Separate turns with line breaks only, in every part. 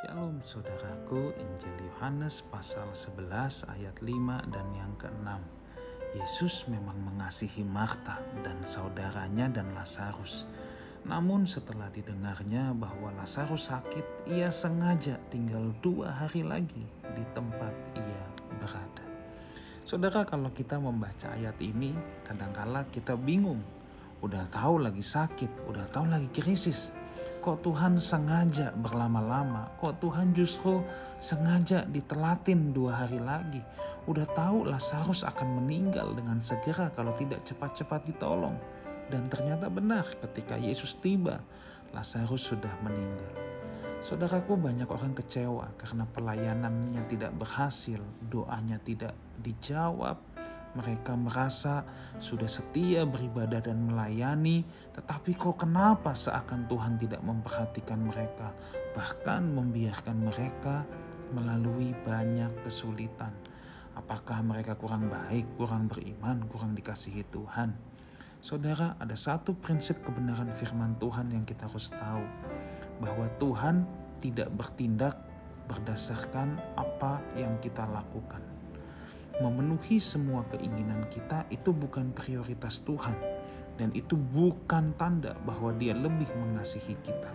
Shalom saudaraku, Injil Yohanes pasal 11 ayat 5 dan yang ke-6. Yesus memang mengasihi Marta dan saudaranya dan Lazarus. Namun setelah didengarnya bahwa Lazarus sakit, ia sengaja tinggal dua hari lagi di tempat ia berada. Saudara kalau kita membaca ayat ini, kadangkala kita bingung. Udah tahu lagi sakit, udah tahu lagi krisis, Kok Tuhan sengaja berlama-lama? Kok Tuhan justru sengaja ditelatin dua hari lagi? Udah tahu Lazarus akan meninggal dengan segera kalau tidak cepat-cepat ditolong. Dan ternyata benar ketika Yesus tiba, Lazarus sudah meninggal. Saudaraku banyak orang kecewa karena pelayanannya tidak berhasil, doanya tidak dijawab, mereka merasa sudah setia beribadah dan melayani, tetapi kok kenapa seakan Tuhan tidak memperhatikan mereka, bahkan membiarkan mereka melalui banyak kesulitan. Apakah mereka kurang baik, kurang beriman, kurang dikasihi Tuhan? Saudara, ada satu prinsip kebenaran firman Tuhan yang kita harus tahu, bahwa Tuhan tidak bertindak berdasarkan apa yang kita lakukan memenuhi semua keinginan kita itu bukan prioritas Tuhan dan itu bukan tanda bahwa dia lebih mengasihi kita.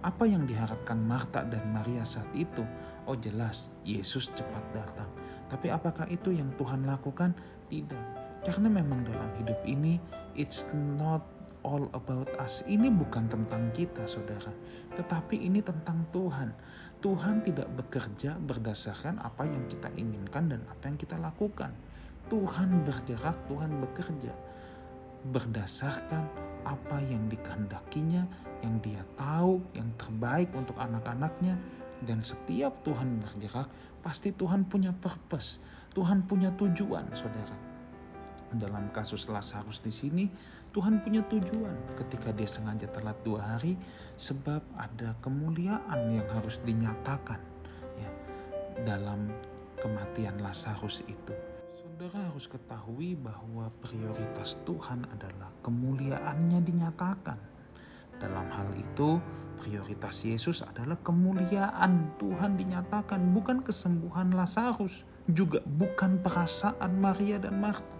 Apa yang diharapkan Marta dan Maria saat itu? Oh jelas, Yesus cepat datang. Tapi apakah itu yang Tuhan lakukan? Tidak. Karena memang dalam hidup ini, it's not all about us. Ini bukan tentang kita, saudara, tetapi ini tentang Tuhan. Tuhan tidak bekerja berdasarkan apa yang kita inginkan dan apa yang kita lakukan. Tuhan bergerak, Tuhan bekerja berdasarkan apa yang dikehendakinya, yang dia tahu, yang terbaik untuk anak-anaknya. Dan setiap Tuhan bergerak, pasti Tuhan punya purpose, Tuhan punya tujuan, saudara dalam kasus Lazarus di sini Tuhan punya tujuan ketika dia sengaja telat dua hari sebab ada kemuliaan yang harus dinyatakan ya dalam kematian Lazarus itu. Saudara harus ketahui bahwa prioritas Tuhan adalah kemuliaannya dinyatakan. Dalam hal itu, prioritas Yesus adalah kemuliaan Tuhan dinyatakan, bukan kesembuhan Lazarus, juga bukan perasaan Maria dan Marta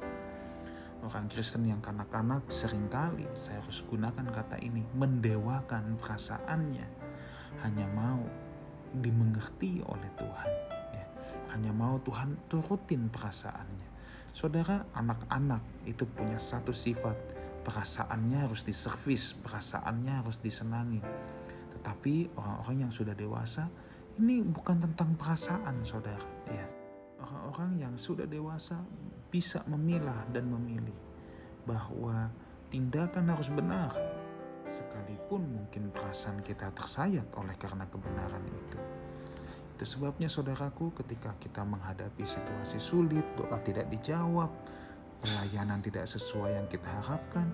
orang Kristen yang kanak-kanak sering kali saya harus gunakan kata ini mendewakan perasaannya. Hanya mau dimengerti oleh Tuhan ya. hanya mau Tuhan turutin perasaannya. Saudara anak-anak itu punya satu sifat perasaannya harus diservis perasaannya harus disenangi. Tetapi orang-orang yang sudah dewasa ini bukan tentang perasaan saudara ya. Orang-orang yang sudah dewasa bisa memilah dan memilih bahwa tindakan harus benar sekalipun mungkin perasaan kita tersayat oleh karena kebenaran itu. Itu sebabnya saudaraku ketika kita menghadapi situasi sulit, doa tidak dijawab, pelayanan tidak sesuai yang kita harapkan,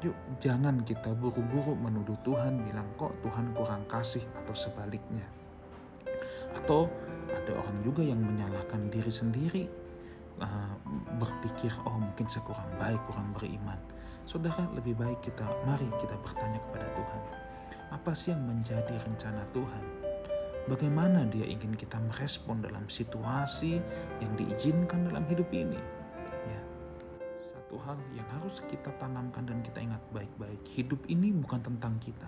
yuk jangan kita buru-buru menuduh Tuhan bilang kok Tuhan kurang kasih atau sebaliknya. Atau ada orang juga yang menyalahkan diri sendiri uh, berpikir oh mungkin saya kurang baik kurang beriman. Saudara lebih baik kita mari kita bertanya kepada Tuhan apa sih yang menjadi rencana Tuhan? Bagaimana dia ingin kita merespon dalam situasi yang diizinkan dalam hidup ini? Ya. Satu hal yang harus kita tanamkan dan kita ingat baik-baik hidup ini bukan tentang kita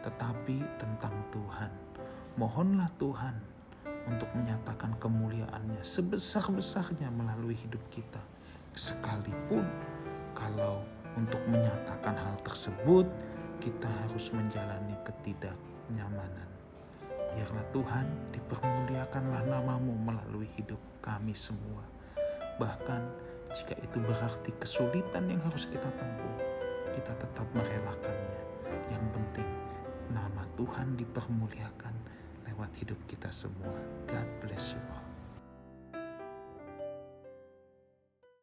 tetapi tentang Tuhan. Mohonlah Tuhan untuk menyatakan kemuliaannya sebesar-besarnya melalui hidup kita. Sekalipun kalau untuk menyatakan hal tersebut kita harus menjalani ketidaknyamanan. Biarlah Tuhan dipermuliakanlah namamu melalui hidup kami semua. Bahkan jika itu berarti kesulitan yang harus kita tempuh, kita tetap merelakannya. Yang penting nama Tuhan dipermuliakan lewat hidup kita semua. God bless you all.